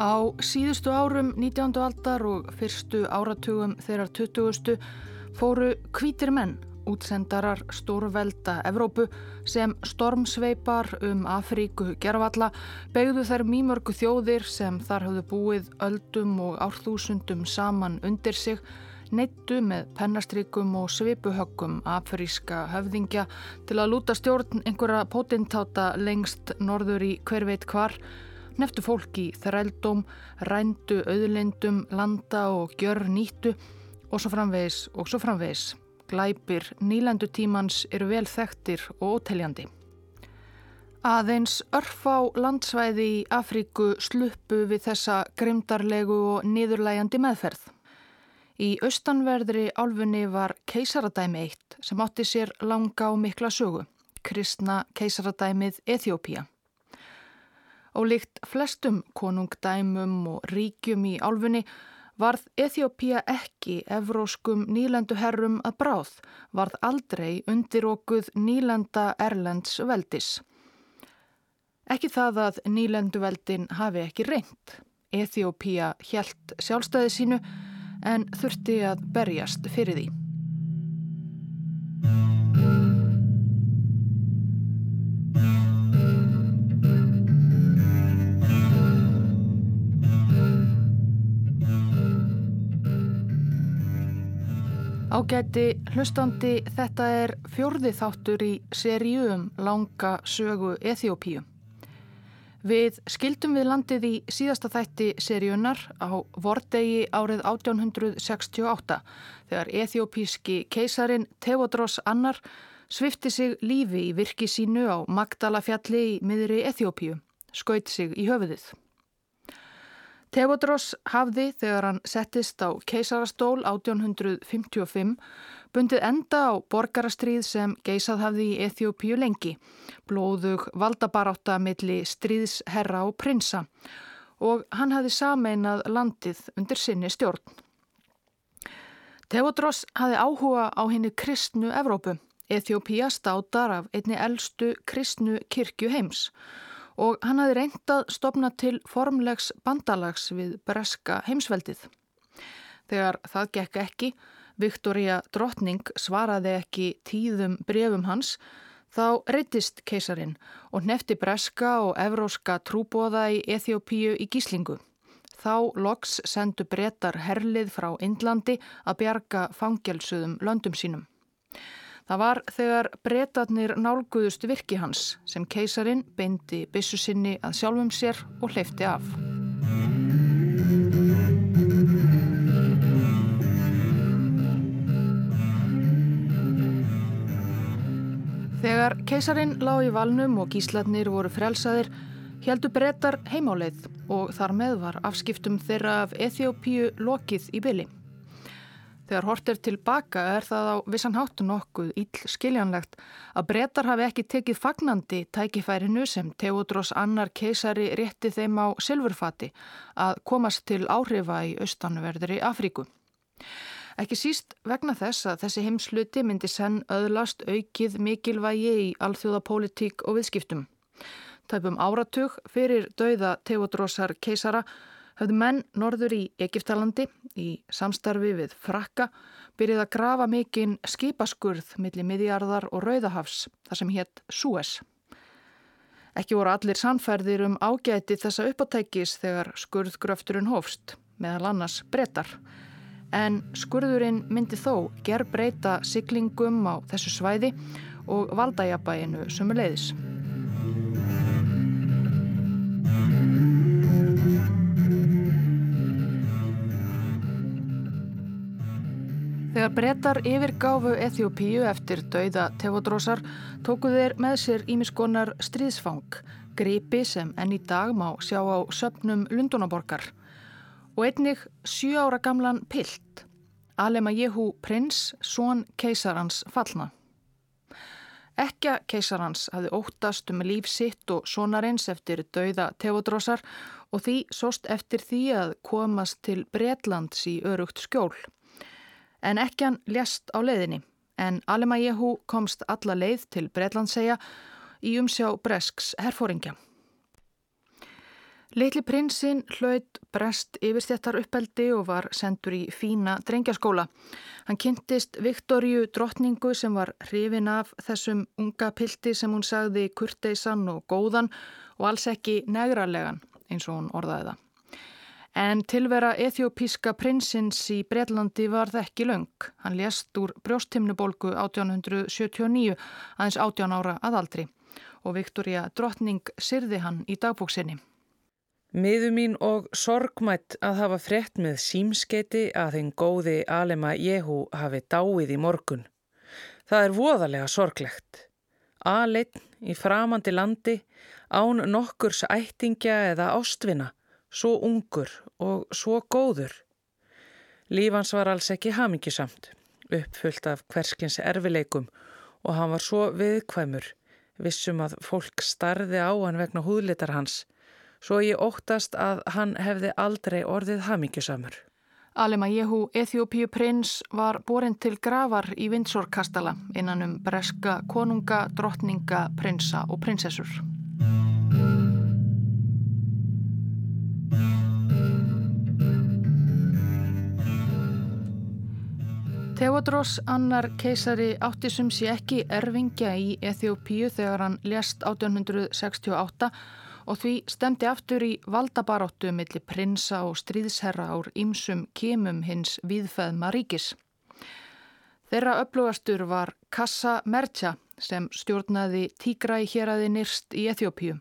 Á síðustu árum 19. aldar og fyrstu áratugum þeirrar 20. fóru kvítir menn, útsendarar stórvelda Evrópu sem stormsveipar um Afríku gerfalla begðu þær mýmörgu þjóðir sem þar hafðu búið öldum og árþúsundum saman undir sig neittu með pennastrikum og svipuhöggum afríska höfðingja til að lúta stjórn einhverja potentáta lengst norður í hver veit hvar neftu fólki þrældóm, rændu auðlindum, landa og gjör nýttu og svo framvegis og svo framvegis. Glæpir nýlendutímans eru vel þekktir og óteljandi. Aðeins örfá landsvæði í Afríku sluppu við þessa grimdarlegu og niðurlægandi meðferð. Í austanverðri álfunni var keisaradæmi eitt sem átti sér langa og mikla sögu, kristna keisaradæmið Eþjópía. Og líkt flestum konungdæmum og ríkjum í álfunni varð Eþjópía ekki evróskum nýlenduherrum að bráð, varð aldrei undir okkuð nýlenda Erlends veldis. Ekki það að nýlenduveldin hafi ekki reynd. Eþjópía hjælt sjálfstæði sínu en þurfti að berjast fyrir því. Ágæti hlustandi þetta er fjörði þáttur í seríum langa sögu Eþjópíu. Við skildum við landið í síðasta þætti seríunar á vordegi árið 1868 þegar Eþjópíski keisarin Teodros Annar svifti sig lífi í virki sínu á Magdalafjalli í miðri Eþjópíu, skaut sig í höfuðið. Teodros hafði þegar hann settist á keisarastól 1855 bundið enda á borgarastríð sem geisað hafði í Eþjópíu lengi, blóðug valdabaráta milli stríðsherra og prinsa og hann hafði sameinað landið undir sinni stjórn. Teodros hafði áhuga á henni kristnu Evrópu. Eþjópíu státar af einni eldstu kristnu kirkju heims og og hann hafi reyndað stopna til formlegs bandalags við breska heimsveldið. Þegar það gekk ekki, Viktoria Drottning svaraði ekki tíðum brefum hans, þá reytist keisarin og nefti breska og evróska trúbóða í Eþjópíu í gíslingu. Þá loks sendu brettar herlið frá Indlandi að bjarga fangjálsuðum löndum sínum. Það var þegar breytatnir nálguðust virki hans sem keisarin beindi bissu sinni að sjálfum sér og hleyfti af. Þegar keisarin lág í valnum og gíslatnir voru frelsaðir, heldu breytar heimáleið og þar með var afskiptum þeirra af Eþjópíu lokið í bylli. Þegar hort er tilbaka er það á vissan háttu nokkuð íll skiljanlegt að brettar hafi ekki tekið fagnandi tækifærinu sem Teodros annar keisari rétti þeim á silfurfati að komast til áhrifa í austanverðri Afríku. Ekki síst vegna þess að þessi heimsluti myndi senn öðlast aukið mikilvægi í alþjóðapólitík og viðskiptum. Tæpum áratug fyrir dauða Teodrosar keisara höfðu menn norður í Egiptalandi í samstarfi við frakka byrjuð að grafa mikinn skipaskurð millir miðjarðar og rauðahafs þar sem hétt Suez. Ekki voru allir sannferðir um ágæti þessa uppáttækis þegar skurðgröfturinn hófst, meðal annars brettar. En skurðurinn myndi þó ger breyta siglingum á þessu svæði og valdajabæinu sem Þegar brettar yfirgáfu Eþjópíu eftir dauða Tevodrósar tóku þeir með sér ímiskonar stríðsfang, gripi sem enn í dag má sjá á söpnum Lundunaborgar og einnig sjú ára gamlan pilt, Alema Jehu prins, són keisarans fallna. Ekja keisarans hafði óttast um líf sitt og sonarins eftir dauða Tevodrósar og því sóst eftir því að komast til Bretlands í örugt skjól en ekki hann ljast á leiðinni en Alema Jehu komst alla leið til Breitlandsseia í umsjá Bresks herfóringja. Litli prinsinn hlaut brest yfirstjættar uppeldi og var sendur í fína drengjaskóla. Hann kynntist Viktorju drottningu sem var hrifin af þessum unga pilti sem hún sagði kurteisan og góðan og alls ekki negralegan eins og hún orðaði það. En tilvera ethiopíska prinsins í Breitlandi var það ekki laung. Hann lést úr brjóstimnubolgu 1879 aðeins 18 ára aðaldri og Viktoria drottning syrði hann í dagbóksinni. Miðu mín og sorgmætt að hafa frett með símskeiti að þinn góði Alema Jehu hafi dáið í morgun. Það er voðalega sorglegt. Aleinn í framandi landi, án nokkurs ættingja eða ástvina, svo ungur og svo góður. Lífans var alls ekki hamingisamt, uppfullt af hverskins erfileikum og hann var svo viðkvæmur, vissum að fólk starði á hann vegna húðlitar hans, svo ég óttast að hann hefði aldrei orðið hamingisamur. Alema Jehu, Eþjópíu prins, var borin til gravar í Vindsorkastala innan um breska konunga, drottninga, prinsa og prinsessur. Theodros annar keisari áttisum sé ekki erfingja í Eþjópíu þegar hann lést 1868 og því stemdi aftur í valdabaróttu millir prinsa og stríðsherra ár ímsum kemum hins viðfæðma ríkis. Þeirra upplugastur var Kassa Mertja sem stjórnaði tígra í hér aði nýrst í Eþjópíu.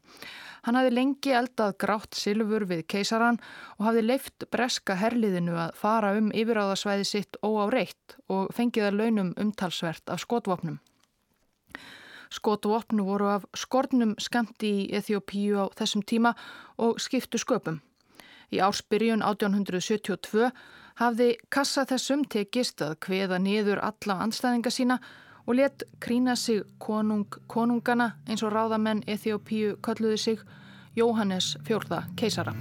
Hann hafði lengi eldað grátt silfur við keisaran og hafði leift breska herliðinu að fara um yfiráðasvæði sitt óáreitt og fengiða launum umtalsvert af skotvopnum. Skotvopnu voru af skornum skemmti í Eþjópíu á þessum tíma og skiptu sköpum. Í ársbyrjun 1872 hafði kassa þessum tekist að kveða niður alla anstæðinga sína og let krína sig konung, konungana eins og ráðamenn Eþjópíu kalluði sig Jóhannes fjórða keisara.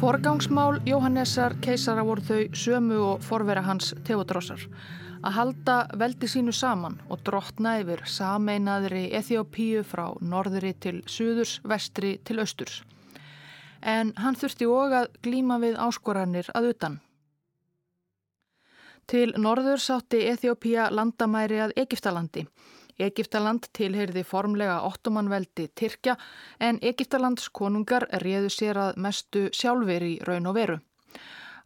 Forgangsmál Jóhannesar keisara voru þau sömu og forvera hans Teodrossar að halda veldi sínu saman og drotna yfir sameinaðri Eþjópíu frá norðri til suðurs, vestri til austurs. En hann þurfti og að glíma við áskoranir að utan. Til norður sátti Eþjópíu landamæri að Egiptalandi Egiptaland tilheyrði formlega ottomanveldi Tyrkja en Egiptalands konungar réðu sér að mestu sjálfur í raun og veru.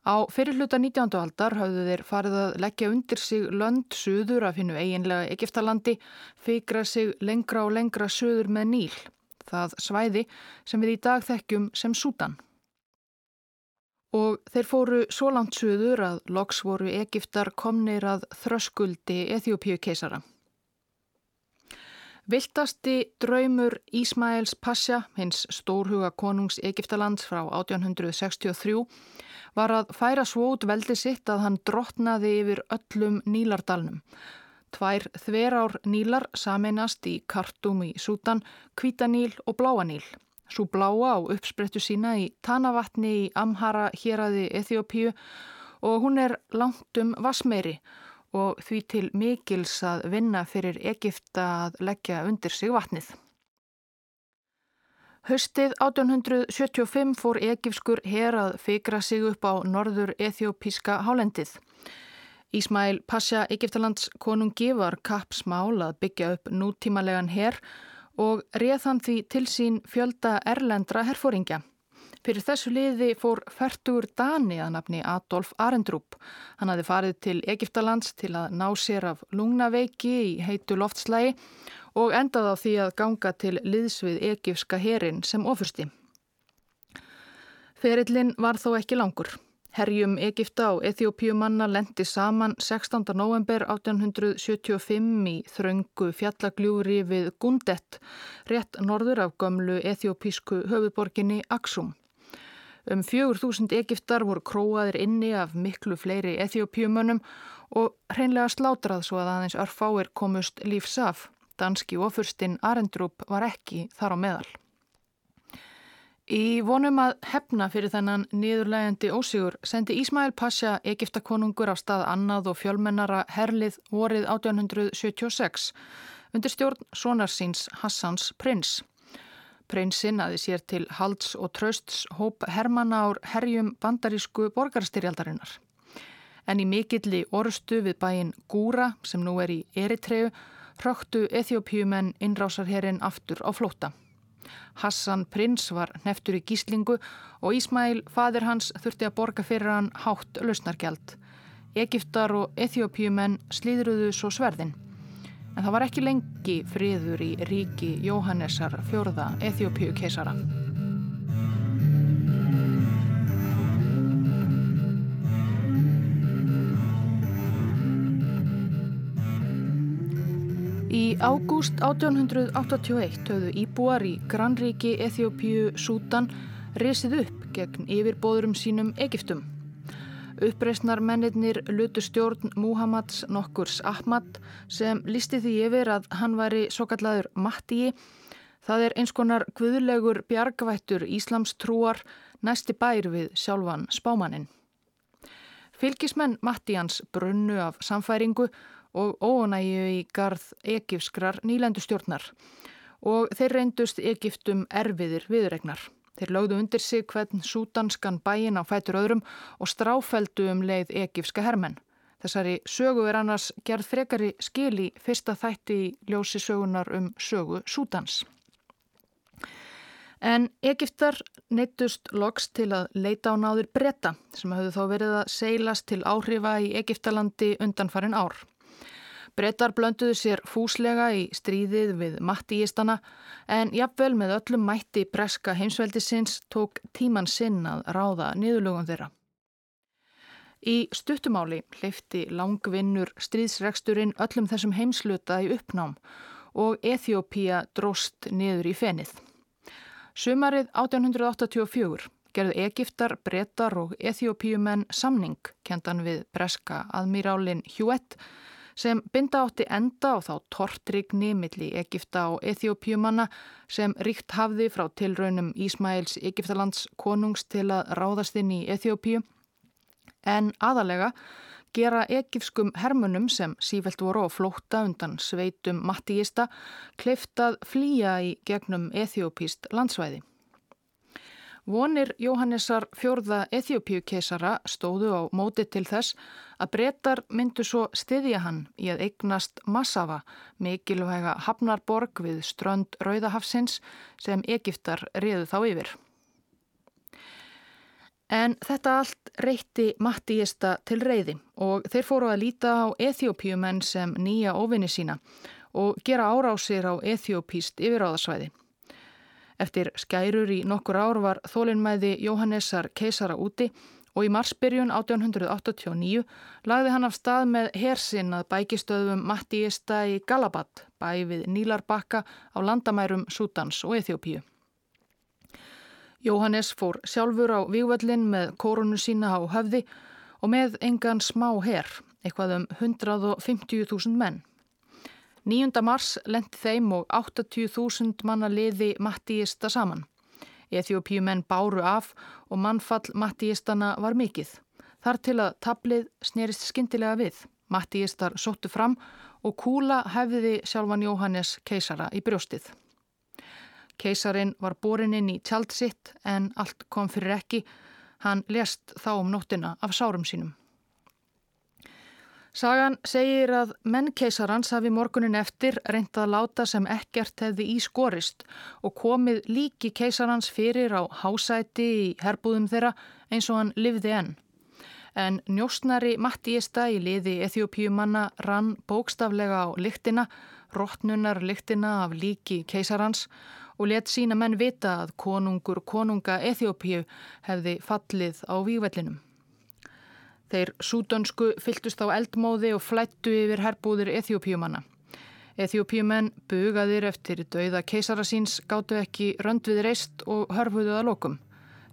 Á fyrirluta 19. aldar hafðu þeir farið að leggja undir sig lönd suður af hinnu eiginlega Egiptalandi, feigra sig lengra og lengra suður með Níl, það svæði sem við í dag þekkjum sem Sútan. Og þeir fóru svo langt suður að loks voru Egiptar komnir að þröskuldi Eþjópíu keisara. Viltasti draumur Ísmaels Pasha, hins stórhuga konungs Egiptalands frá 1863, var að færa svo út veldi sitt að hann drotnaði yfir öllum Nílardalnum. Tvær þverár Nílar sameinast í Kartum í Sútan, Kvítaníl og Bláaníl. Svo bláa á uppsprettu sína í Tanavatni í Amhara hér aði Eþjópíu og hún er langt um Vasmeiri og því til mikils að vinna fyrir Egipta að leggja undir sig vatnið. Höstið 1875 fór Egipskur her að fikra sig upp á norður ethiopíska hálendið. Ísmæl Pasha Egiptalands konungi var kappsmál að byggja upp nútímalegan her og reð hann því til sín fjölda erlendra herfóringja. Fyrir þessu liði fór færtugur Dani að nafni Adolf Arendrup. Hann hafi farið til Egiptalands til að ná sér af lungnaveiki í heitu loftslægi og endaði á því að ganga til liðsvið egifska herin sem ofursti. Ferillin var þó ekki langur. Herjum Egipta og Eþjópiumanna lendi saman 16. november 1875 í þröngu fjallagljúri við Gundet, rétt norður af gömlu eþjópísku höfuborginni Aksum. Um fjögur þúsund Egiptar voru króaðir inni af miklu fleiri ethiopjumönnum og hreinlega slátrað svo að aðeins örfáir komust lífsaf. Danski ofurstinn Arendrup var ekki þar á meðal. Í vonum að hefna fyrir þennan niðurlegandi ósigur sendi Ísmail Pasha Egiptakonungur á stað annað og fjölmennara herlið vorið 1876 undir stjórn sonarsins Hassans prins. Prinsinn aði sér til halds og trösts hóp Hermanna ár herjum bandarísku borgarstyrjaldarinnar. En í mikilli orustu við bæin Gúra sem nú er í Eritreu hröktu Eþjópiumenn innrásarherin aftur á flóta. Hassan prins var neftur í gíslingu og Ísmæl, fadir hans, þurfti að borga fyrir hann hátt lausnargjald. Egiptar og Eþjópiumenn slíðruðu svo sverðin. En það var ekki lengi friður í ríki Jóhannesar fjörða Eþjópiu keisara. Í ágúst 1881 höfðu íbúar í grannríki Eþjópíu Sútan resið upp gegn yfirbóðurum sínum Egiptum. Uppreysnar mennirnir lutu stjórn Muhammads nokkurs Ahmad sem listi því yfir að hann væri svo kallaður Mattíi. Það er eins konar guðlegur bjargvættur Íslams trúar næsti bær við sjálfan spámaninn. Fylgismenn Mattíans brunnu af samfæringu og ónægju í garð egifskrar nýlendustjórnar og þeir reyndust Egiptum erfiðir viðregnar. Þeir lögðu undir sig hvern súdanskan bæin á fætur öðrum og stráfældu um leið egifska hermenn. Þessari sögu er annars gerð frekari skil í fyrsta þætti í ljósi sögunar um sögu Súdans. En Egiptar neittust loks til að leita á náður bretta sem hafðu þó verið að seilast til áhrifa í Egiptalandi undanfarin ár. Brettar blönduðu sér fúslega í stríðið við mattíistana en jafnvel með öllum mætti breska heimsveldisins tók tíman sinn að ráða niðurlögum þeirra. Í stuttumáli hleyfti langvinnur stríðsregsturinn öllum þessum heimsluta í uppnám og Eþjópía dróst niður í fenið. Sumarið 1884 gerðu Egiptar, Brettar og Eþjópíumenn samning kentan við breska aðmírálinn Hjúett sem binda átti enda á þá tortrygni milli Egipta og Eþjópjumanna sem ríkt hafði frá tilraunum Ísmails Egiptalands konungs til að ráðast inn í Eþjópju en aðalega gera egipskum hermunum sem sífelt voru á flótta undan sveitum mattíista kleiftað flýja í gegnum Eþjópíst landsvæði. Vonir Jóhannesar fjörða Eþjópíukeisara stóðu á móti til þess að breytar myndu svo styðja hann í að eignast Massafa, mikilvæga hafnarborg við strönd Rauðahafsins sem Egiptar riðu þá yfir. En þetta allt reytti Mattíista til reyði og þeir fóru að líta á Eþjópíumenn sem nýja ofinni sína og gera árásir á Eþjópíst yfiráðasvæði. Eftir skærur í nokkur ár var þólinnmæði Jóhannessar keisara úti og í marsbyrjun 1889 lagði hann af stað með hersinn að bækistöðum Mattíista í Galabat, bæ við Nílarbakka á landamærum Sútans og Eþjópíu. Jóhannes fór sjálfur á vývöldin með korunu sína á höfði og með engan smá herr, eitthvað um 150.000 menn. 9. mars lendi þeim og 80.000 manna liði Mattíista saman. Eþjópíumenn báru af og mannfall Mattíistana var mikill. Þar til að tablið snerist skindilega við. Mattíistar sóttu fram og kúla hefði sjálfan Jóhannes keisara í brjóstið. Keisarin var borin inn í tjald sitt en allt kom fyrir ekki. Hann lest þá um nóttina af sárum sínum. Sagan segir að menn keisarans hafi morgunin eftir reyndað að láta sem ekkert hefði í skorist og komið líki keisarans fyrir á hásæti í herbúðum þeirra eins og hann livði enn. En njóstnari Mattíista í liði Eþjópíumanna rann bókstaflega á lyktina, rótnunar lyktina af líki keisarans og let sína menn vita að konungur konunga Eþjópíu hefði fallið á vývellinum. Þeir súdönsku fyltust á eldmóði og flættu yfir herbúðir Eþjópíumanna. Eþjópíumenn bugaðir eftir dauða keisara síns gáttu ekki rönd við reist og hörfuðu að lokum.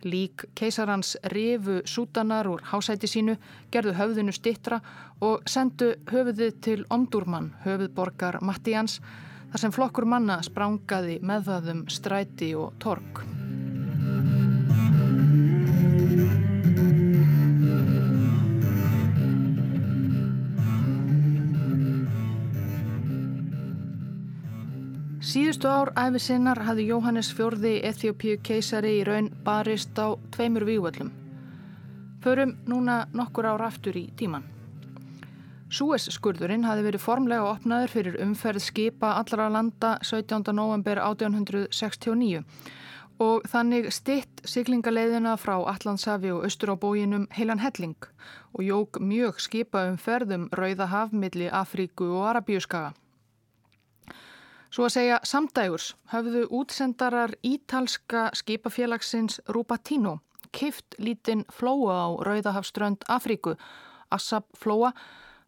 Lík keisarans rifu súdanar úr hásæti sínu, gerðu höfðinu stittra og sendu höfuðið til Omdurman, höfuðborgar Mattíans, þar sem flokkur manna sprángaði með það um stræti og tork. Síðustu ár æfi sinnar hafði Jóhannes fjörði Eþjópíu keisari í raun barist á tveimur vývöldum. Förum núna nokkur ár aftur í tíman. Súes skurðurinn hafði verið formlega opnaður fyrir umferð skipa allra landa 17. november 1869 og þannig stitt siglingaleiðina frá Allandsafi og austur á bóginum heilan helling og jók mjög skipa um ferðum Rauðahaf milli Afríku og Arabíuskaga. Svo að segja samdægurs hafðu útsendarar ítalska skipafélagsins Rupatino kift lítinn flóa á Rauðahafströnd Afríku, Assab flóa,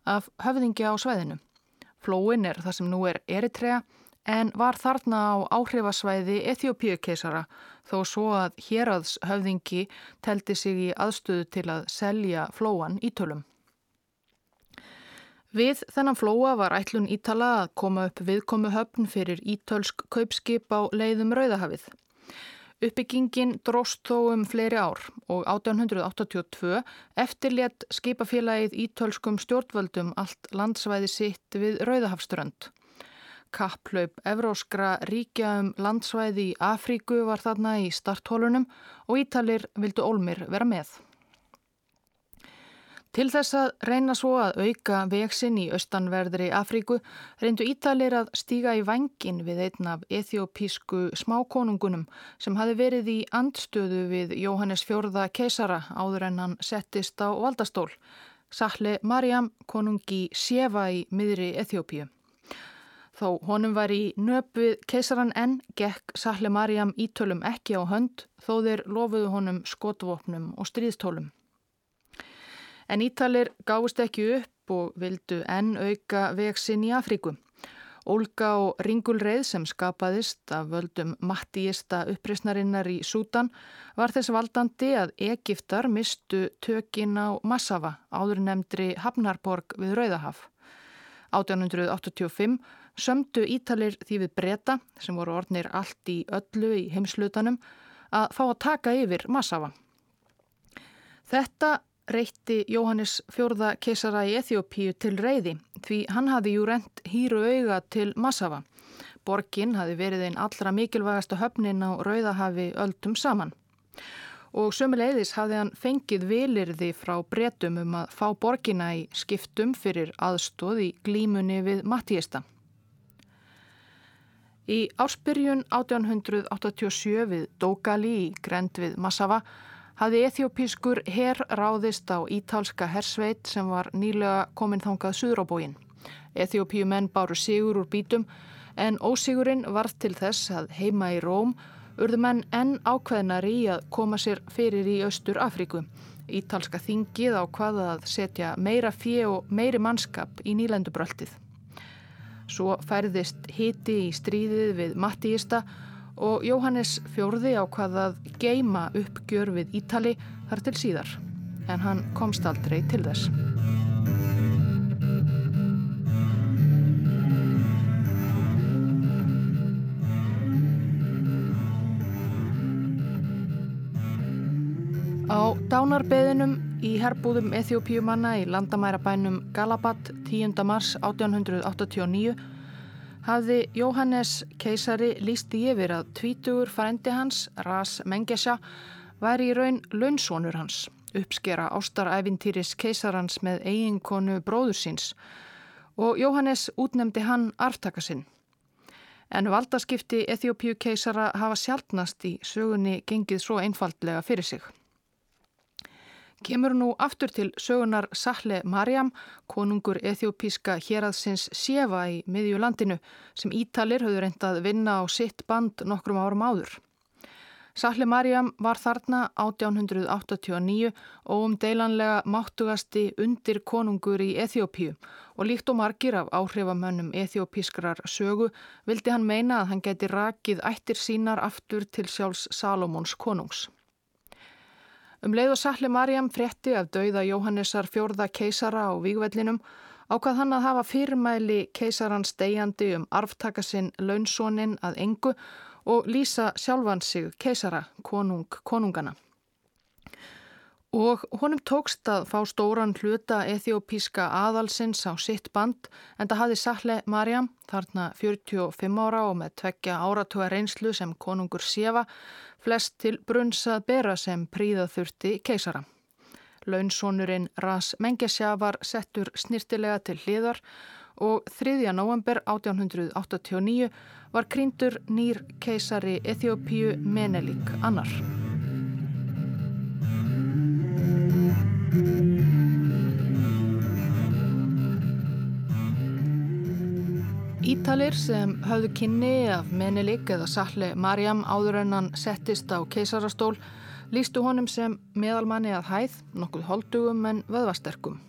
af höfðingi á sveðinu. Flóin er það sem nú er Eritrea en var þarna á áhrifasvæði Eþjópíukeisara þó svo að héraðs höfðingi teldi sig í aðstöðu til að selja flóan í tölum. Við þennan flóa var ætlun Ítala að koma upp viðkomu höfn fyrir ítölsk kaupskip á leiðum Rauðahafið. Uppbyggingin dróst þó um fleiri ár og 1882 eftirlétt skipafélagið ítölskum stjórnvöldum allt landsvæði sitt við Rauðahafströnd. Kapplaup Evróskra ríkja um landsvæði í Afríku var þarna í starthólunum og Ítalir vildu Olmir vera með. Til þess að reyna svo að auka vexin í austanverðri Afríku reyndu Ítalir að stíga í vangin við einn af ethiopísku smákonungunum sem hafi verið í andstöðu við Jóhannes Fjörða keisara áður en hann settist á valdastól. Sahle Mariam konungi Sjeva í miðri Ethiopíu. Þó honum var í nöpuð keisaran enn gekk Sahle Mariam ítölum ekki á hönd þó þeir lofuðu honum skotvopnum og stríðstólum. En Ítalir gáðist ekki upp og vildu enn auka vegsin í Afríku. Olga og ringulreið sem skapaðist af völdum mattíista uppreysnarinnar í Sútan var þess valdandi að Egiptar mistu tökin á Massafa, áður nefndri Hafnarborg við Rauðahaf. 1885 sömdu Ítalir því við breyta, sem voru ornir allt í öllu í heimslutanum, að fá að taka yfir Massafa. Þetta reytti Jóhannes fjörða keisara í Eþjópíu til reyði því hann hafi jú rent hýru auga til Massafa. Borgin hafi verið einn allra mikilvægasta höfnin á Rauðahafi öldum saman. Og sömuleiðis hafði hann fengið vilirði frá bretum um að fá borgina í skiptum fyrir aðstóð í glímunni við Mattíesta. Í áspyrjun 1887 við Dógali í grend við Massafa hafði ethiopískur herr ráðist á ítalska hersveit sem var nýlega komin þangað suðróbógin. Ethiopíumenn báru sigur úr bítum en ósigurinn varð til þess að heima í Róm urðu menn enn ákveðnar í að koma sér fyrir í Östur Afríku. Ítalska þingið á hvaða að setja meira fjö og meiri mannskap í nýlendubröltið. Svo færðist hiti í stríðið við Mattíista og Jóhannes fjórði ákvað að geima uppgjör við Ítali þar til síðar en hann komst aldrei til þess. Á dánarbeðinum í herbúðum Eþjópíumanna í landamærabænum Galabat 10. mars 1889 hafði Jóhannes keisari lísti yfir að tvítugur frændi hans, Ras Mengesha, væri í raun launsónur hans, uppskera ástaræfintýris keisarans með eiginkonu bróður síns og Jóhannes útnemdi hann arftakasinn. En valdaskipti Eþjópíu keisara hafa sjálfnast í sögunni gengið svo einfaldlega fyrir sig. Kemur nú aftur til sögunar Sahle Mariam, konungur ethiopíska héraðsins Sjeva í miðjulandinu sem Ítalir höfðu reyndað vinna á sitt band nokkrum árum áður. Sahle Mariam var þarna 1889 og um deilanlega máttugasti undir konungur í Ethiopíu og líkt og margir af áhrifamönnum ethiopískrar sögu vildi hann meina að hann geti rakið ættir sínar aftur til sjálfs Salomons konungs. Um leið og Salli Marjam frétti af dauða Jóhannesar fjórða keisara á vígvellinum ákvað hann að hafa fyrirmæli keisarans degjandi um arftaka sinn launsónin að engu og lýsa sjálfan sig keisara, konung, konungana. Og honum tókst að fá stóran hluta ethiopíska aðalsins á sitt band en það hafði Sahle Mariam, þarna 45 ára og með tveggja áratuga reynslu sem konungur Sjefa, flest til brunns að bera sem príðað þurfti keisara. Launsónurinn Ras Mengesja var settur snirtilega til hliðar og 3. november 1889 var krýndur nýr keisari Ethiopíu Menelik annar. Ítalir sem höfðu kynni af Menelik eða Sahle Mariam áður en hann settist á keisarastól lístu honum sem meðalmanni að hæð, nokkuð holdugum en vöðvasterkum.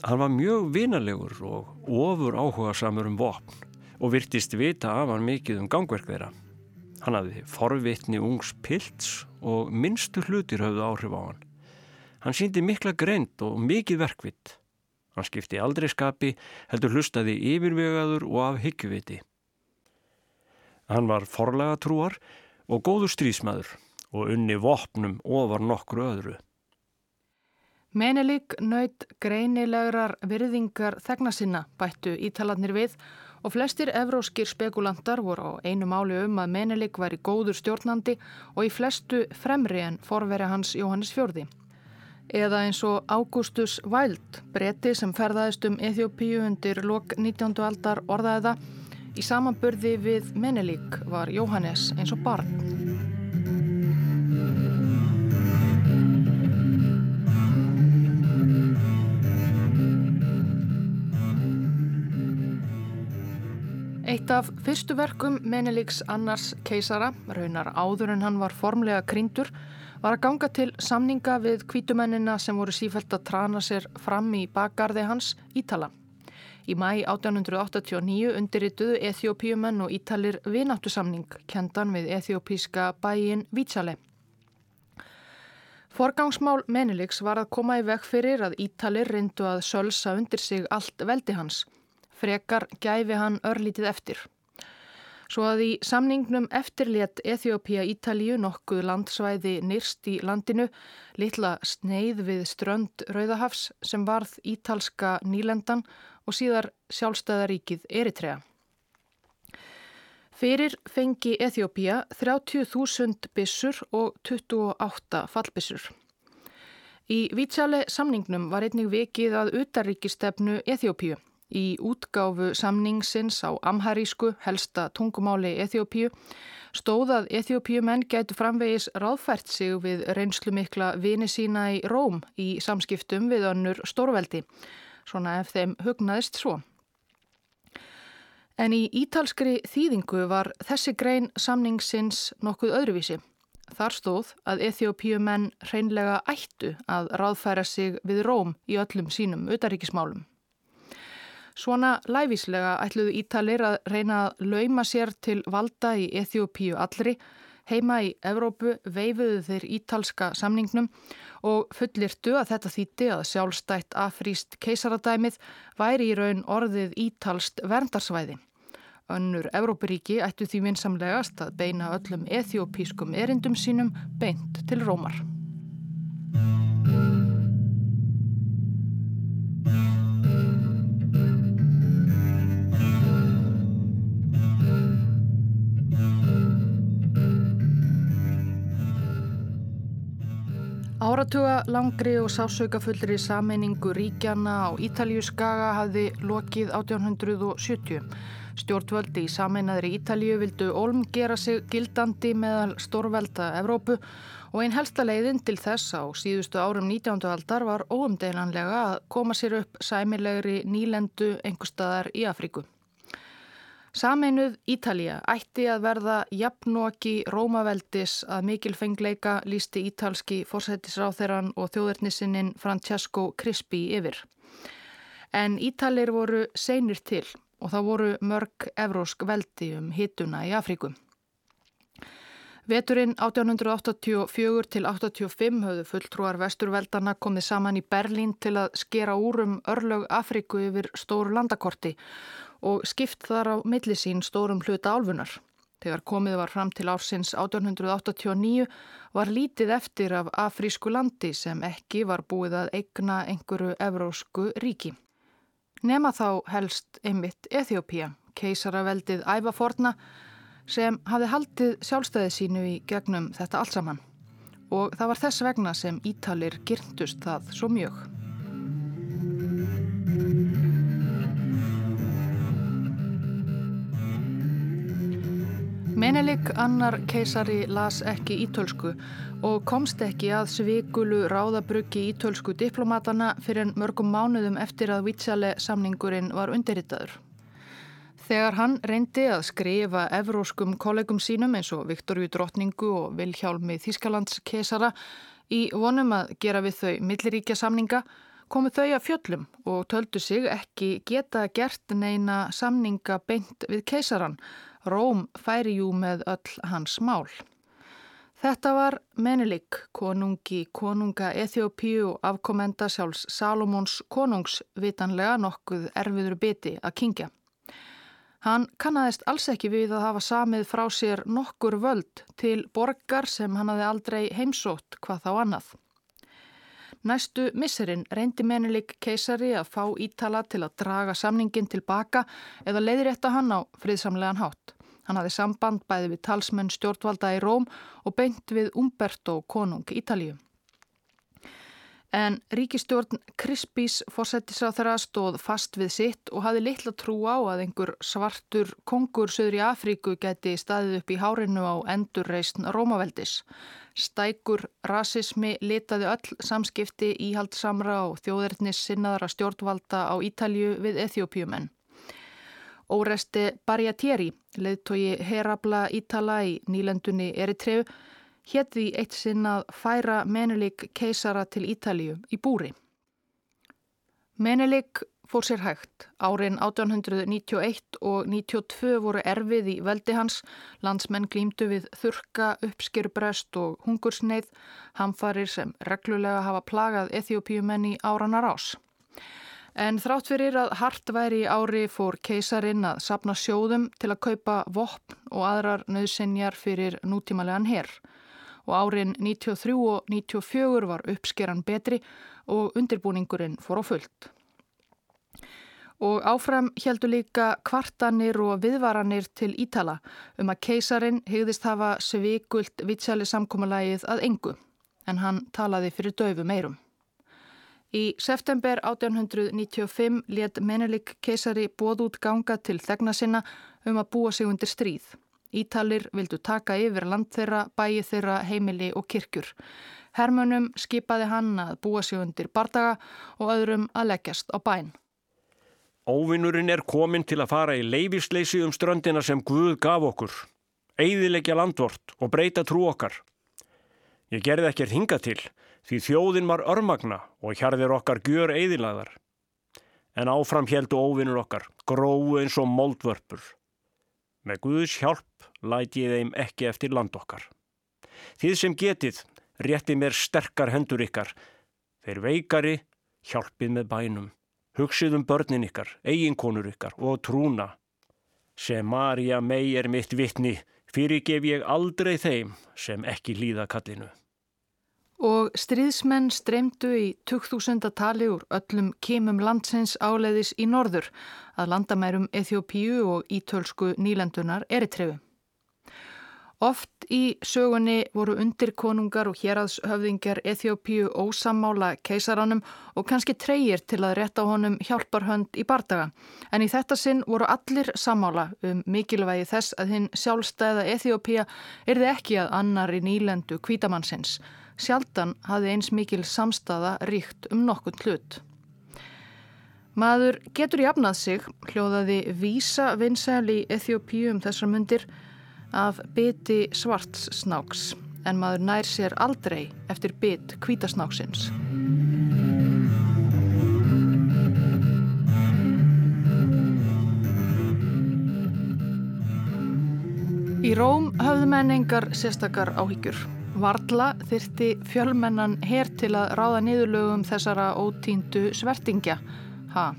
Hann var mjög vinalegur og ofur áhuga samur um vopn og virtist vita af hann mikið um gangverk þeirra. Hann hafði forvitni ungs pilts og minnstu hlutir höfðu áhrif á hann. Hann síndi mikla greint og mikið verkvitt. Hann skipti aldrei skapi, heldur hlustaði yfirvegaður og af hyggjuviti. Hann var forlega trúar og góður strísmaður og unni vopnum ofar nokkru öðru. Menelik naut greinilegar virðingar þegna sinna bættu ítalarnir við og flestir evróskir spekulantar voru á einu máli um að Menelik væri góður stjórnandi og í flestu fremri en forveri hans Jóhannes Fjörði. Eða eins og Augustus Wild, bretti sem ferðaðist um Eþjópíu undir lok 19. aldar orðaðiða, í samanburði við Menelik var Jóhannes eins og barn. Eitt af fyrstu verkum Meneliks annars keisara, raunar áður en hann var formlega kryndur, var að ganga til samninga við kvítumennina sem voru sífælt að trana sér fram í bakgarði hans Ítala. Í mæ 1889 undirrituðu Eþjópíumenn og Ítalir vináttu samning kendan við eþjópíska bæin Vítsale. Forgangsmál Meniliks var að koma í veg fyrir að Ítalir reyndu að sölsa undir sig allt veldi hans. Frekar gæfi hann örlítið eftir. Svo að í samningnum eftirlétt Eþjópia Ítalíu nokkuð landsvæði nýrst í landinu, litla sneið við strönd Rauðahafs sem varð ítalska nýlendan og síðar sjálfstæðaríkið Eritrea. Fyrir fengi Eþjópia 30.000 bissur og 28 fallbissur. Í Vítsjale samningnum var einnig vikið að utaríkistefnu Eþjópíu. Í útgáfu samningsins á amharísku helsta tungumáli Eþjópíu stóðað Eþjópíumenn gætu framvegis ráðfært sig við reynslu mikla vini sína í Róm í samskiptum við önnur stórveldi, svona ef þeim hugnaðist svo. En í ítalskri þýðingu var þessi grein samningsins nokkuð öðruvísi. Þar stóð að Eþjópíumenn reynlega ættu að ráðfæra sig við Róm í öllum sínum utaríkismálum. Svona læfíslega ætluðu Ítalir að reyna að lauma sér til valda í Eþjópíu allri, heima í Evrópu veifuðu þeir ítalska samningnum og fullirtu að þetta þýtti að sjálfstætt afrýst keisaradæmið væri í raun orðið ítalst verndarsvæði. Önnur Evrópuríki ættu því vinsamlegast að beina öllum eþjópískum erindum sínum beint til Rómar. Áratuga langri og sásaukafullri sameiningu ríkjana á Ítalju skaga hafði lokið 1870. Stjórnvöldi í sameinaðri Ítalju vildu Olm gera sig gildandi meðal stórvelda Evrópu og einn helsta leiðin til þess á síðustu árum 19. aldar var óumdeilanlega að koma sér upp sæmilegri nýlendu engustadar í Afríku. Sameinuð Ítalija ætti að verða jafnóki Rómaveldis að mikilfengleika lísti ítalski fórsættisráþeran og þjóðurnisinin Francesco Crispi yfir. En Ítalir voru seinir til og það voru mörg evrósk veldi um hituna í Afríku. Veturinn 1884 til 85 höfðu fulltrúar vesturveldana komið saman í Berlín til að skera úr um örlög Afríku yfir stóru landakorti og skipt þar á millisín stórum hluta álfunar. Þegar komið var fram til ársins 1889 var lítið eftir af afrísku landi sem ekki var búið að eigna einhverju evrósku ríki. Nema þá helst einmitt Eþjópía, keisaraveldið ævaforna sem hafi haldið sjálfstæði sínu í gegnum þetta allt saman. Og það var þess vegna sem Ítalir gyrndust það svo mjög. Menelik annar keisari las ekki ítölsku og komst ekki að svikulu ráðabruggi ítölsku diplomatana fyrir mörgum mánuðum eftir að Vitsjale samningurinn var undirritaður. Þegar hann reyndi að skrifa evróskum kollegum sínum eins og Viktoríu Drottningu og Vilhjálmi Þískalands keisara í vonum að gera við þau milliríkja samninga komu þau að fjöllum og töldu sig ekki geta gert neina samninga beint við keisaran Róm færi jú með öll hans mál. Þetta var Menelik, konungi konunga Eþjópíu og afkomenda sjálfs Salomons konungs vitanlega nokkuð erfiður biti að kingja. Hann kannadist alls ekki við að hafa samið frá sér nokkur völd til borgar sem hann hafi aldrei heimsótt hvað þá annað. Næstu misserinn reyndi Menelik keisari að fá Ítala til að draga samningin tilbaka eða leiðrétta hann á friðsamlegan hátt. Hann hafði samband bæði við talsmenn stjórnvalda í Róm og beint við Umberto konung Ítalíu. En ríkistjórn Krispís fórsetisra þeirra stóð fast við sitt og hafði litla trú á að einhver svartur kongur söður í Afríku geti staðið upp í hárinu á endurreysn Rómaveldis. Stækur rasismi litaði öll samskipti íhaldsamra og þjóðernis sinnaðara stjórnvalda á Ítalju við Eþjópiumenn. Óresti Barjatieri, leðtogi Herabla Ítala í nýlendunni Eritreu, hétti eitt sinn að færa Menelik keisara til Ítalíu í búri. Menelik fór sér hægt. Árin 1891 og 92 voru erfið í veldi hans, landsmenn glýmdu við þurka, uppskýrubrest og hungursneið, hamfarir sem reglulega hafa plagað Eþjópiumenn í áranar ás. En þrátt fyrir að hart væri í ári fór keisarin að sapna sjóðum til að kaupa vopn og aðrar nöðsynjar fyrir nútímalegan herr. Og árin 93 og 94 var uppskeran betri og undirbúningurinn fór á fullt. Og áfram heldur líka kvartanir og viðvaranir til Ítala um að keisarin hegðist hafa svikult vitsjali samkómalagið að engu en hann talaði fyrir döfu meirum. Í september 1895 let Menelik keisari bóð út ganga til þegna sinna um að búa sig undir stríð. Ítalir vildu taka yfir land þeirra, bæi þeirra, heimili og kirkjur. Hermunum skipaði hann að búa sig undir bardaga og öðrum að leggjast á bæn. Óvinnurinn er komin til að fara í leifisleysi um ströndina sem Guð gaf okkur. Eyðilegja landvort og breyta trú okkar. Ég gerði ekki að hinga til því þjóðin var örmagna og hjarðir okkar gjör eðilaðar. En áfram heldu óvinnur okkar, gróðu eins og moldvörpur. Með Guðs hjálp læti ég þeim ekki eftir land okkar. Þið sem getið, rétti mér sterkar hendur ykkar. Þeir veikari, hjálpið með bænum. Hugsið um börnin ykkar, eiginkonur ykkar og trúna. Sem Marja mei er mitt vittni, fyrirgef ég aldrei þeim sem ekki líða kallinu og stríðsmenn streymdu í 2000 tali úr öllum kemum landsins áleiðis í norður að landamærum Eþjópíu og ítölsku nýlendunar Eritrefu. Oft í sögunni voru undirkonungar og héraðshöfðingar Eþjópíu ósamála keisaranum og kannski treyir til að rétta honum hjálparhönd í bardaga. En í þetta sinn voru allir samála um mikilvægi þess að hinn sjálfstæða Eþjópíu erði ekki að annar í nýlendu kvítamannsins. Sjaldan hafði eins mikil samstaða ríkt um nokkun hlut. Maður getur jafnað sig, hljóðaði vísa vinsæli í Eþjópíu um þessar mundir af biti svarts snáks, en maður nær sér aldrei eftir bit kvítasnáksins. Í Róm höfðu menn engar sérstakar áhyggjur. Varla þyrti fjölmennan hér til að ráða niðurlögum þessara ótíndu svertingja. Ha.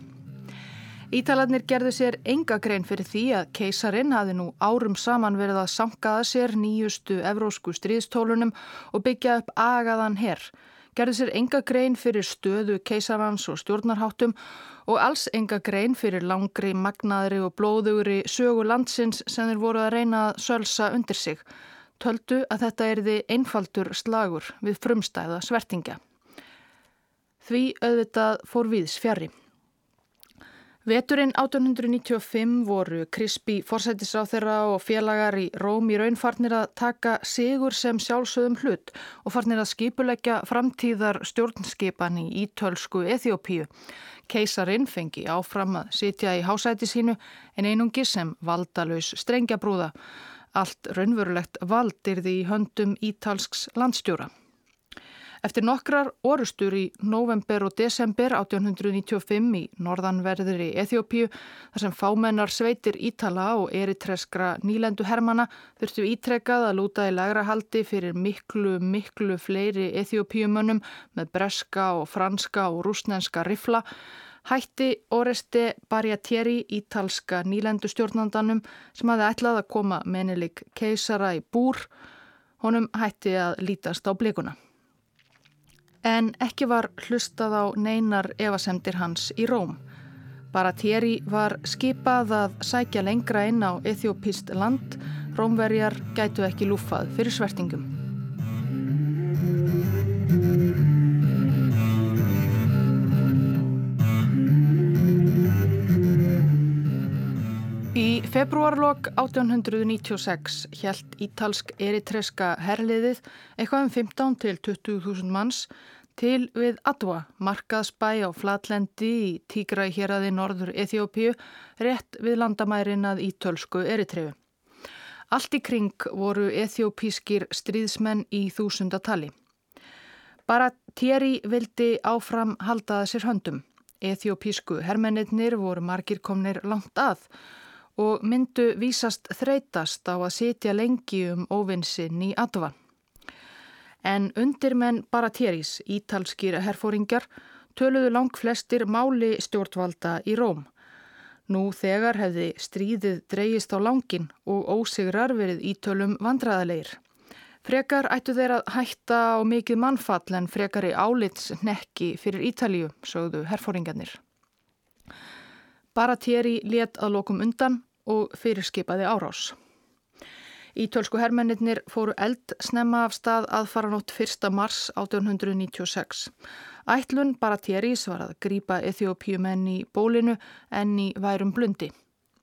Ítalarnir gerðu sér enga grein fyrir því að keisarin hafi nú árum saman verið að sankaða sér nýjustu evrósku stríðstólunum og byggja upp agaðan herr. Gerðu sér enga grein fyrir stöðu keisarans og stjórnarháttum og alls enga grein fyrir langri, magnaðri og blóðugri sögu landsins sem þeir voru að reyna að sölsa undir sig. Töldu að þetta erði einfaldur slagur við frumstæða svertingja. Því auðvitað fór viðs fjari. Veturinn 1895 voru Krispi forsættisráþeira og félagar í Róm í raunfarnir að taka sigur sem sjálfsögum hlut og farnir að skipuleggja framtíðar stjórnskipan í ítölsku Eþjópíu. Keisarin fengi áfram að sitja í hásæti sínu en einungi sem valdalös strengjabrúða. Allt raunverulegt valdir því höndum ítalsks landstjóra. Eftir nokkrar orustur í november og desember 1895 í norðanverðri Eþjópíu þar sem fámennar sveitir Ítala og eritreskra nýlendu hermana þurftu ítrekkað að lúta í lagra haldi fyrir miklu, miklu fleiri Eþjópíumönnum með breska og franska og rúsnenska rifla hætti Oreste Barjatieri ítalska nýlendu stjórnandanum sem hafi ætlað að koma menilik keisara í búr honum hætti að lítast á blikuna en ekki var hlustað á neinar evasemdir hans í Róm. Bara Thierry var skipað að sækja lengra inn á Eþjópist land, Rómverjar gætu ekki lúfað fyrir svertingum. Februarlokk 1896 hjælt ítalsk eritreska herliðið eitthvað um 15 til 20.000 manns til við Adwa, markaðsbæ á flatlendi í Tígra í héræði norður Eþjópíu, rétt við landamærin að ítölsku eritrefu. Allt í kring voru eþjópískir stríðsmenn í þúsundatali. Bara Thierry vildi áfram haldaða sér höndum. Eþjópísku hermennir voru margir komnir langt að og myndu vísast þreytast á að sitja lengi um óvinsinn í Adva. En undirmenn Baratérís, ítalskir herfóringar, töluðu lang flestir máli stjórnvalda í Róm. Nú þegar hefði stríðið dreyist á langin og ósigrar verið ítölum vandraðalegir. Frekar ættu þeir að hætta á mikið mannfall en frekar í álits nekki fyrir Ítalju, sögðu herfóringarnir. Baratieri let að lokum undan og fyrirskipaði árás. Ítölsku hermennir fóru eld snemma af stað aðfaranótt 1. mars 1896. Ætlun Baratieris var að grýpa Eþjópiumenn í bólinu en í værum blundi.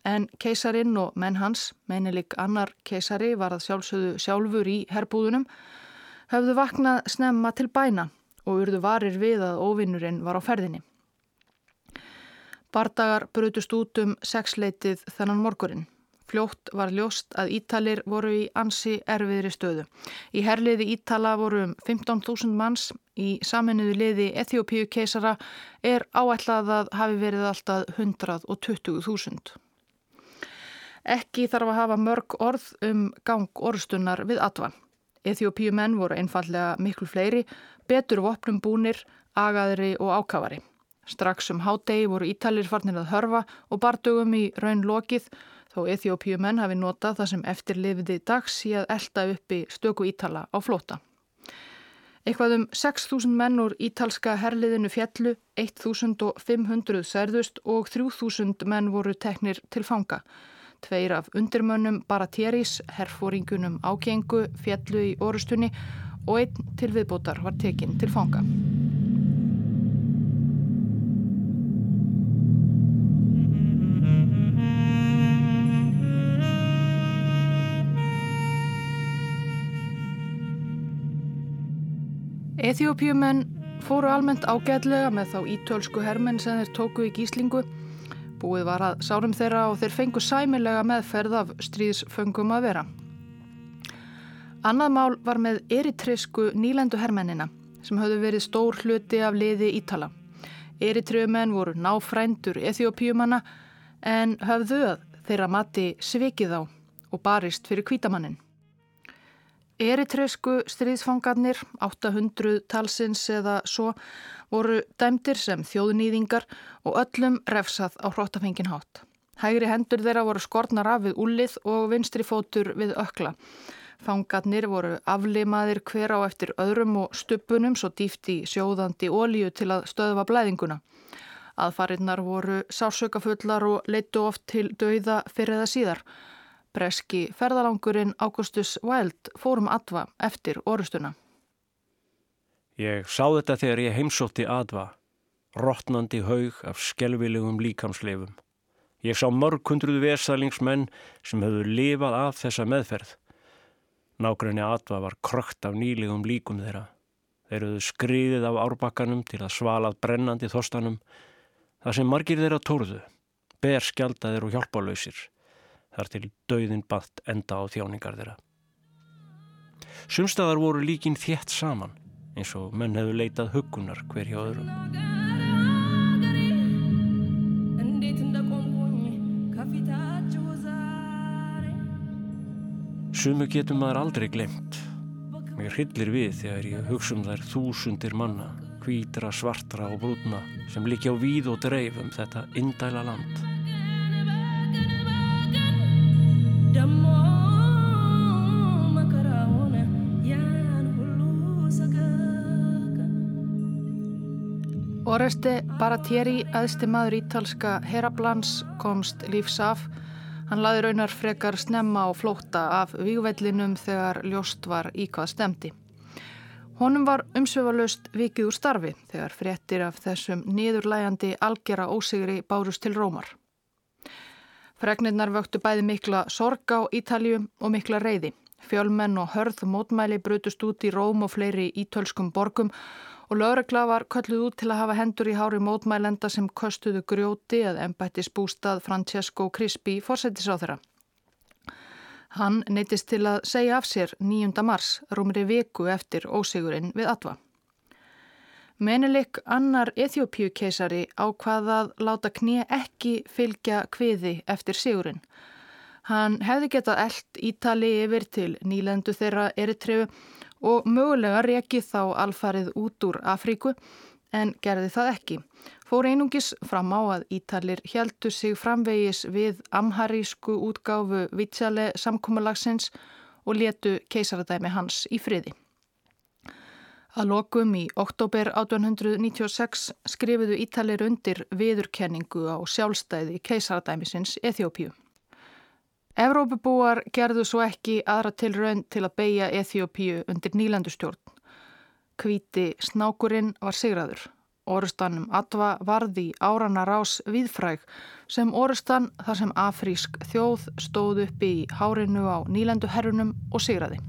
En keisarin og menn hans, meinilik annar keisari var að sjálfsögðu sjálfur í herbúðunum, höfðu vaknað snemma til bæna og urðu varir við að óvinnurinn var á ferðinni. Bardagar brutust út um sexleitið þennan morgurinn. Fljótt var ljóst að Ítalir voru í ansi erfiðri stöðu. Í herliði Ítala voru um 15.000 manns, í saminuðu liði Eþjópíu keisara er áætlað að hafi verið alltaf 120.000. Ekki þarf að hafa mörg orð um gang orðstunnar við Atvan. Eþjópíu menn voru einfallega miklu fleiri, betur vopnum búnir, agaðri og ákafari. Strax um hádegi voru Ítalir farnir að hörfa og bardugum í raun lokið þó Eþjópiumenn hafi notað það sem eftirlifiði dags í að elda uppi stöku Ítala á flóta. Eitthvað um 6.000 menn úr ítalska herliðinu fjallu, 1.500 særðust og 3.000 menn voru teknir til fanga. Tveir af undirmönnum Baratieris, herfóringunum ágengu, fjallu í orustunni og einn til viðbótar var tekinn til fanga. Eþjópiumenn fóru almennt ágætlega með þá ítölsku hermenn sem þeir tóku í gíslingu. Búið var að sárum þeirra og þeir fengu sæmilega meðferð af stríðsföngum að vera. Annað mál var með eritreysku nýlendu hermennina sem höfðu verið stór hluti af liði Ítala. Eritreumenn voru náfrændur Eþjópiumanna en höfðu að þeirra mati svikið á og barist fyrir kvítamannin. Eritreysku stríðsfangarnir, 800 talsins eða svo, voru dæmdir sem þjóðnýðingar og öllum refsað á hróttafengin hátt. Hægri hendur þeirra voru skornar af við úlið og vinstri fótur við ökla. Fangarnir voru aflimaðir hver á eftir öðrum og stupunum svo dýft í sjóðandi ólíu til að stöðva blæðinguna. Aðfarinnar voru sásökafullar og leittu oft til dauða fyrir eða síðar. Breski ferðalangurinn Augustus Wilde fórum Adva eftir orustuna. Ég sá þetta þegar ég heimsótti Adva, rótnandi haug af skelvilegum líkamsleifum. Ég sá mörg hundruð versalingsmenn sem höfðu lifað af þessa meðferð. Nákvæmni Atva var krökt af nýlegum líkum þeirra. Þeir höfðu skriðið af árbakkanum til að svalað brennandi þostanum. Það sem margir þeirra tórðu, ber skjaldaðir og hjálpálöysir. Þar til dauðin batt enda á þjáningar þeirra. Sumstaðar voru líkin þétt saman eins og menn hefðu leitað hugunar hver hjá öðrum. Sumu getur maður aldrei glemt. Mér hillir við þegar ég hugsa um þær þúsundir manna, hvítra, svartra og brúna sem likja á víð og dreif um þetta indæla land. Oreste Baratieri, aðsti maður ítalska Heraplans, komst lífs af Hann laði raunar frekar snemma á flótta af vígvellinum þegar ljóst var í hvað stemdi. Honum var umsöfalust vikið úr starfi þegar fréttir af þessum niðurlægandi algjara ósigri bárust til Rómar. Fregnirnar vöktu bæði mikla sorg á Ítalju og mikla reyði. Fjölmenn og hörð mótmæli brutust út í Róm og fleiri ítölskum borgum og lögregla var kölluð út til að hafa hendur í hári mótmælenda sem köstuðu grjóti eða embættis bústað Francesco Crispi fórsetisráþurra. Hann neytist til að segja af sér 9. mars, rúmri viku eftir ósigurinn við Atva. Menilik annar Eþjópíu keisari ákvaðað láta knið ekki fylgja kviði eftir sigurinn. Hann hefði getað eld Ítali yfir til nýlendu þeirra Eritrefu og mögulega rekið þá alfarið út úr Afríku en gerði það ekki. Fór einungis fram á að Ítalir heldur sig framvegis við amharísku útgáfu Vitsjale samkómalagsins og letu keisaradæmi hans í friði. Að lokum í oktober 1896 skrifuðu Ítalir undir viðurkenningu á sjálfstæði keisaradæmisins Eþjópíu. Evrópubúar gerðu svo ekki aðra til raun til að beigja Eþjópíu undir nýlandustjórn. Kvíti snákurinn var sigraður. Orustannum Atva varði árana rás viðfræg sem orustan þar sem afrísk þjóð stóð upp í hárinu á nýlanduherrunum og sigraði.